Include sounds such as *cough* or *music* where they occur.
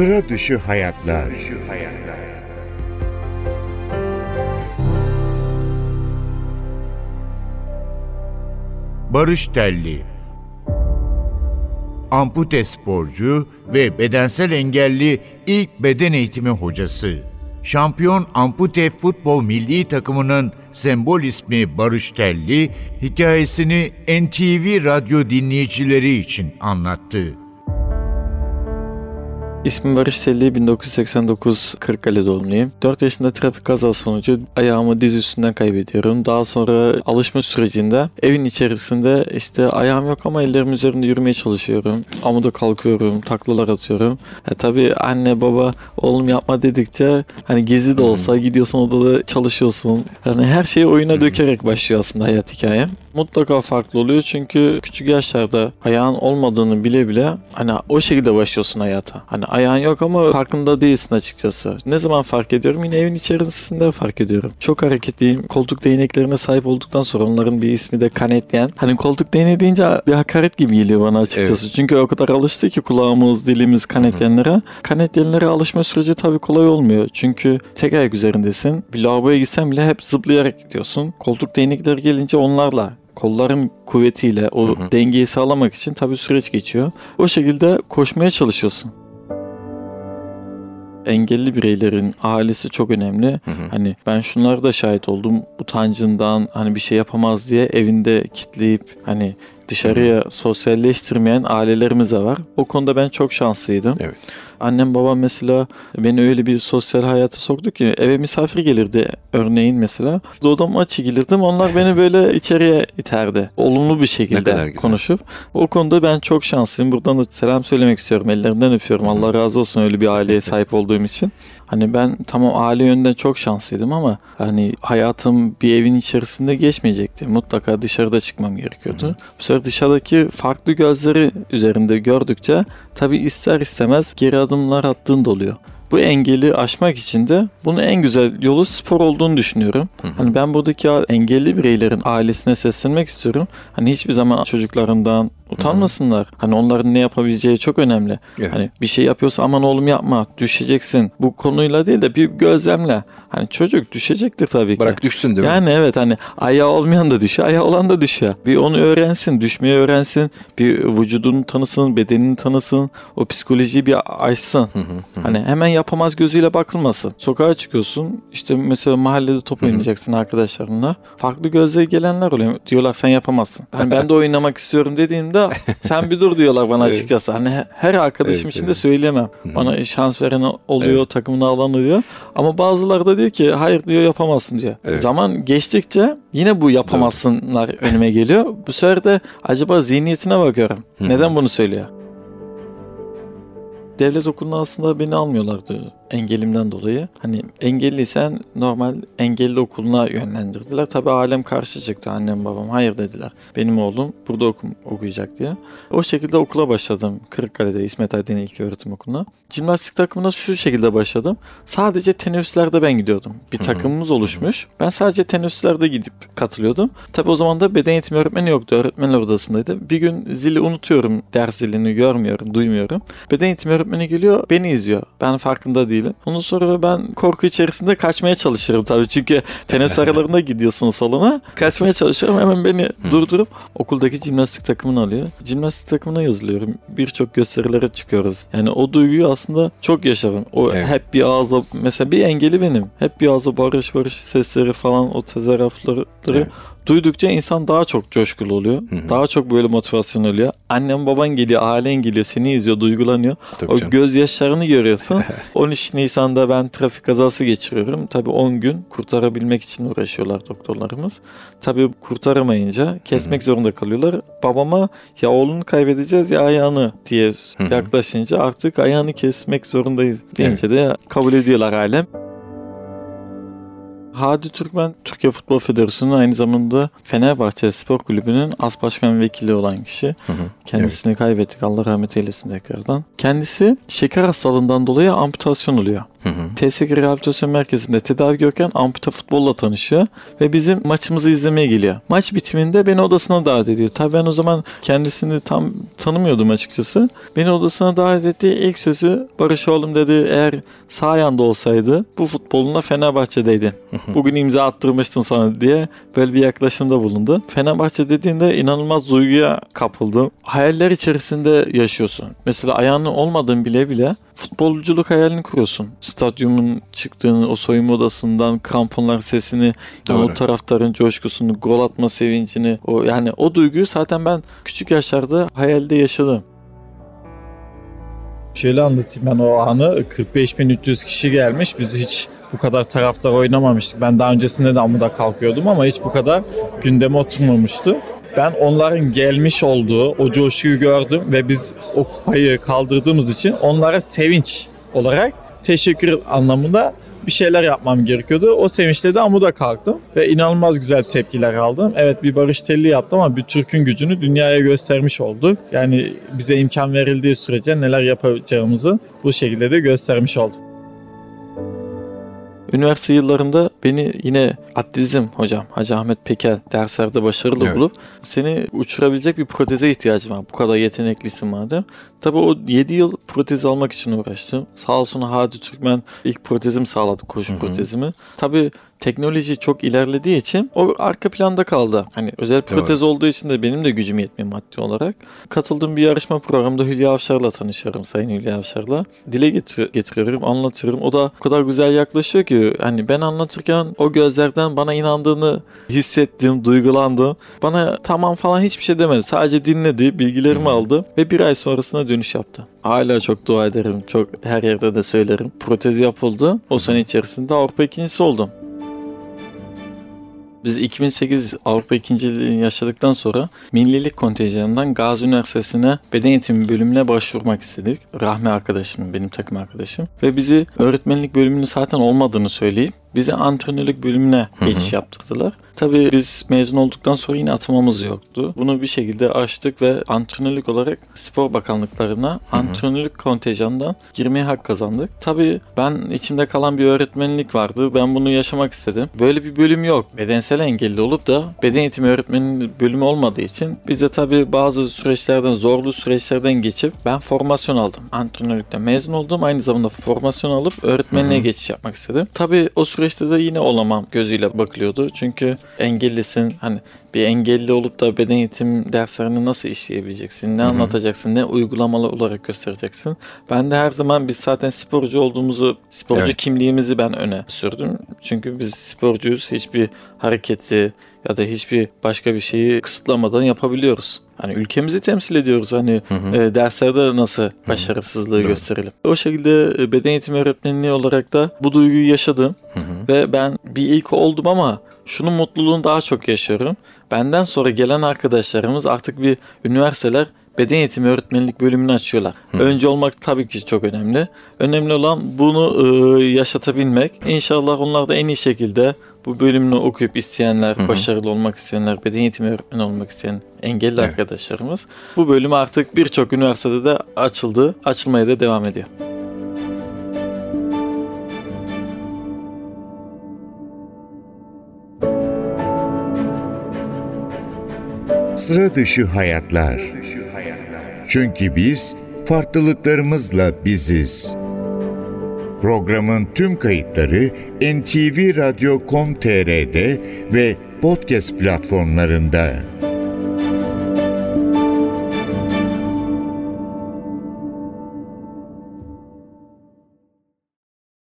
Sıra dışı hayatlar. Barış Telli Ampute sporcu ve bedensel engelli ilk beden eğitimi hocası. Şampiyon Ampute Futbol Milli Takımının sembol ismi Barış Telli, hikayesini NTV radyo dinleyicileri için anlattı. İsmim Barış Telli, 1989 Kırıkkale doğumluyum. 4 yaşında trafik kazası sonucu ayağımı diz üstünden kaybediyorum. Daha sonra alışma sürecinde evin içerisinde işte ayağım yok ama ellerim üzerinde yürümeye çalışıyorum. Amuda kalkıyorum, taklalar atıyorum. E tabii anne baba oğlum yapma dedikçe hani gizli de olsa gidiyorsun odada çalışıyorsun. Yani her şeyi oyuna dökerek başlıyor aslında hayat hikayem. Mutlaka farklı oluyor çünkü küçük yaşlarda ayağın olmadığını bile bile hani o şekilde başlıyorsun hayata. Hani ayağın yok ama farkında değilsin açıkçası. Ne zaman fark ediyorum? Yine evin içerisinde fark ediyorum. Çok hareketliyim. Koltuk değneklerine sahip olduktan sonra onların bir ismi de kanetyen. Hani koltuk değneği deyince bir hakaret gibi geliyor bana açıkçası. Evet. Çünkü o kadar alıştı ki kulağımız, dilimiz kanetyenlere. Kanetyenlere alışma süreci tabii kolay olmuyor. Çünkü tek ayak üzerindesin. Bir lavaboya gitsen bile hep zıplayarak gidiyorsun. Koltuk değnekleri gelince onlarla kolların kuvvetiyle o hı hı. dengeyi sağlamak için tabii süreç geçiyor. O şekilde koşmaya çalışıyorsun engelli bireylerin ailesi çok önemli. Hı hı. Hani ben şunları da şahit oldum. Utancından hani bir şey yapamaz diye evinde kitleyip hani dışarıya sosyalleştirmeyen ailelerimiz de var. O konuda ben çok şanslıydım. Evet. Annem babam mesela beni öyle bir sosyal hayata soktu ki eve misafir gelirdi örneğin mesela. Odama çekilirdim onlar beni böyle *laughs* içeriye iterdi. Olumlu bir şekilde konuşup. O konuda ben çok şanslıyım. Buradan da selam söylemek istiyorum. Ellerinden öpüyorum. Allah razı olsun öyle bir aileye *laughs* sahip olduğum için. Hani ben tamam aile yönden çok şanslıydım ama hani hayatım bir evin içerisinde geçmeyecekti. Mutlaka dışarıda çıkmam gerekiyordu. Hı. Bu sefer dışarıdaki farklı gözleri üzerinde gördükçe tabii ister istemez geri adımlar attığın da oluyor. Bu engeli aşmak için de bunun en güzel yolu spor olduğunu düşünüyorum. Hı hı. Hani ben buradaki engelli bireylerin ailesine seslenmek istiyorum. Hani hiçbir zaman çocuklarından utanmasınlar. Hı hı. Hani onların ne yapabileceği çok önemli. Evet. Hani bir şey yapıyorsa aman oğlum yapma düşeceksin. Bu konuyla değil de bir gözlemle. Hani çocuk düşecektir tabii ki. Bırak düşsün değil mi? Yani evet hani ayağı olmayan da düşüyor, ayağı olan da düşüyor. Bir onu öğrensin, düşmeyi öğrensin. Bir vücudunu tanısın, bedenini tanısın. O psikolojiyi bir açsın. Hı hı hı. Hani hemen yapamaz gözüyle bakılmasın. Sokağa çıkıyorsun. işte mesela mahallede top oynayacaksın arkadaşlarınla. Farklı gözle gelenler oluyor. Diyorlar sen yapamazsın. Hani ben de oynamak istiyorum dediğimde *laughs* sen bir dur diyorlar bana açıkçası. Hani her arkadaşım evet, için evet. de söyleyemem. Bana şans veren oluyor, evet. takımını alan oluyor. Ama bazıları da diyor ki hayır diyor yapamazsın diyor. Evet. Zaman geçtikçe yine bu yapamazsınlar önüme geliyor. Bu sefer de acaba zihniyetine bakıyorum. Neden bunu söylüyor? devlet okuluna aslında beni almıyorlardı engelimden dolayı. Hani engelliysen normal engelli okuluna yönlendirdiler. Tabii alem karşı çıktı annem babam. Hayır dediler. Benim oğlum burada okum, okuyacak diye. O şekilde okula başladım. Kırıkkale'de İsmet Aydın İlk Öğretim Okulu'na. Jimnastik takımına şu şekilde başladım. Sadece teneffüslerde ben gidiyordum. Bir takımımız oluşmuş. Ben sadece teneffüslerde gidip katılıyordum. Tabii o zaman da beden eğitimi öğretmeni yoktu. Öğretmenler odasındaydı. Bir gün zili unutuyorum. Ders zilini görmüyorum, duymuyorum. Beden eğitimi öğretmeni geliyor, beni izliyor. Ben farkında değilim değilim. Ondan sonra ben korku içerisinde kaçmaya çalışırım tabii. Çünkü tenis *laughs* aralarında gidiyorsun salona. Kaçmaya çalışıyorum. Hemen beni durdurup okuldaki jimnastik takımını alıyor. Jimnastik takımına yazılıyorum. Birçok gösterilere çıkıyoruz. Yani o duyguyu aslında çok yaşadım. O evet. hep bir ağza mesela bir engeli benim. Hep bir ağza barış barış sesleri falan o tezahüratları evet duydukça insan daha çok coşkulu oluyor. Hı hı. Daha çok böyle motivasyon oluyor. Annem baban geliyor, ailen geliyor, seni izliyor, duygulanıyor. Tabii o canım. gözyaşlarını görüyorsun. *laughs* 13 Nisan'da ben trafik kazası geçiriyorum. Tabii 10 gün kurtarabilmek için uğraşıyorlar doktorlarımız. Tabii kurtaramayınca kesmek hı hı. zorunda kalıyorlar. Babama ya oğlunu kaybedeceğiz ya ayağını diye hı hı. yaklaşınca artık ayağını kesmek zorundayız deyince evet. de kabul ediyorlar ailem. Hadi Türkmen, Türkiye Futbol Federasyonu'nun aynı zamanda Fenerbahçe Spor Kulübü'nün as başkan vekili olan kişi. Hı hı. Kendisini evet. kaybettik. Allah rahmet eylesin tekrardan. Kendisi şeker hastalığından dolayı amputasyon oluyor. Hı hı. TSK Rehabilitasyon Merkezi'nde tedavi görken amputa futbolla tanışıyor ve bizim maçımızı izlemeye geliyor. Maç bitiminde beni odasına davet ediyor. Tabii ben o zaman kendisini tam tanımıyordum açıkçası. Beni odasına davet ettiği ilk sözü Barış oğlum dedi eğer sağ yanda olsaydı bu futboluna Fenerbahçe'deydin. *laughs* Bugün imza attırmıştım sana diye böyle bir yaklaşımda bulundu. Fenerbahçe dediğinde inanılmaz duyguya kapıldım. Hayaller içerisinde yaşıyorsun. Mesela ayağının olmadığın bile bile futbolculuk hayalini kuruyorsun. Stadyumun çıktığını, o soyunma odasından kramponlar sesini, yani o taraftarın coşkusunu, gol atma sevincini, o yani o duyguyu zaten ben küçük yaşlarda hayalde yaşadım. Şöyle anlatayım ben o anı. 45.300 kişi gelmiş. Biz hiç bu kadar taraftar oynamamıştık. Ben daha öncesinde de amuda kalkıyordum ama hiç bu kadar gündeme oturmamıştı. Ben onların gelmiş olduğu o coşkuyu gördüm ve biz o kupayı kaldırdığımız için onlara sevinç olarak teşekkür anlamında bir şeyler yapmam gerekiyordu. O sevinçle de amuda kalktım ve inanılmaz güzel tepkiler aldım. Evet bir barış telli yaptım ama bir Türk'ün gücünü dünyaya göstermiş olduk. Yani bize imkan verildiği sürece neler yapacağımızı bu şekilde de göstermiş olduk. Üniversite yıllarında beni yine atletizm hocam Hacı Ahmet Pekel derslerde başarılı evet. bulup seni uçurabilecek bir proteze ihtiyacım var. Bu kadar yeteneklisin madem. Tabii o 7 yıl protez almak için uğraştım. Sağ olsun Hadi Türkmen ilk protezimi sağladı koşu protezimi. Tabii teknoloji çok ilerlediği için o arka planda kaldı. Hani özel protez evet. olduğu için de benim de gücüm yetmiyor maddi olarak. Katıldığım bir yarışma programında Hülya Avşar'la tanışıyorum. Sayın Hülya Avşar'la. Dile getir getiriyorum, anlatıyorum. O da o kadar güzel yaklaşıyor ki hani ben anlatırken o gözlerden bana inandığını hissettim, duygulandım. Bana tamam falan hiçbir şey demedi. Sadece dinledi, bilgilerimi aldı ve bir ay sonrasında dönüş yaptı. Hala çok dua ederim. Çok her yerde de söylerim. Protez yapıldı. O sene içerisinde Avrupa ikincisi oldum. Biz 2008 Avrupa ikinciliğini yaşadıktan sonra millilik kontenjanından Gazi Üniversitesi'ne beden eğitimi bölümüne başvurmak istedik. Rahmi arkadaşım, benim takım arkadaşım. Ve bizi öğretmenlik bölümünün zaten olmadığını söyleyip bize antrenörlük bölümüne geçiş yaptırdılar. Tabii biz mezun olduktan sonra yine atımamız yoktu. Bunu bir şekilde açtık ve antrenörlük olarak spor bakanlıklarına Hı-hı. antrenörlük kontenjanından girmeye hak kazandık. Tabii ben içimde kalan bir öğretmenlik vardı. Ben bunu yaşamak istedim. Böyle bir bölüm yok. Bedensel engelli olup da beden eğitimi öğretmeninin bölümü olmadığı için bize tabii bazı süreçlerden, zorlu süreçlerden geçip ben formasyon aldım. Antrenörlükten mezun oldum. Aynı zamanda formasyon alıp öğretmenliğe Hı-hı. geçiş yapmak istedim. Tabii o süreçte de yine olamam gözüyle bakılıyordu. Çünkü engellisin. Hani bir engelli olup da beden eğitim derslerini nasıl işleyebileceksin? Ne Hı-hı. anlatacaksın? Ne uygulamalı olarak göstereceksin? Ben de her zaman biz zaten sporcu olduğumuzu, sporcu evet. kimliğimizi ben öne sürdüm. Çünkü biz sporcuyuz. Hiçbir hareketi ya da hiçbir başka bir şeyi kısıtlamadan yapabiliyoruz. Hani ülkemizi temsil ediyoruz. Hani hı hı. E, derslerde nasıl başarısızlığı hı hı. gösterelim. O şekilde e, beden eğitimi öğretmenliği olarak da bu duyguyu yaşadım. Hı hı. Ve ben bir ilk oldum ama şunun mutluluğunu daha çok yaşıyorum. Benden sonra gelen arkadaşlarımız artık bir üniversiteler beden eğitimi öğretmenlik bölümünü açıyorlar. Hı. Önce olmak tabii ki çok önemli. Önemli olan bunu e, yaşatabilmek. İnşallah onlar da en iyi şekilde bu bölümünü okuyup isteyenler, hı hı. başarılı olmak isteyenler, beden eğitimi öğretmeni olmak isteyen engelli evet. arkadaşlarımız bu bölüm artık birçok üniversitede de açıldı, açılmaya da devam ediyor. Sıra dışı hayatlar. Çünkü biz farklılıklarımızla biziz. Programın tüm kayıtları ntvradio.com.tr'de ve podcast platformlarında.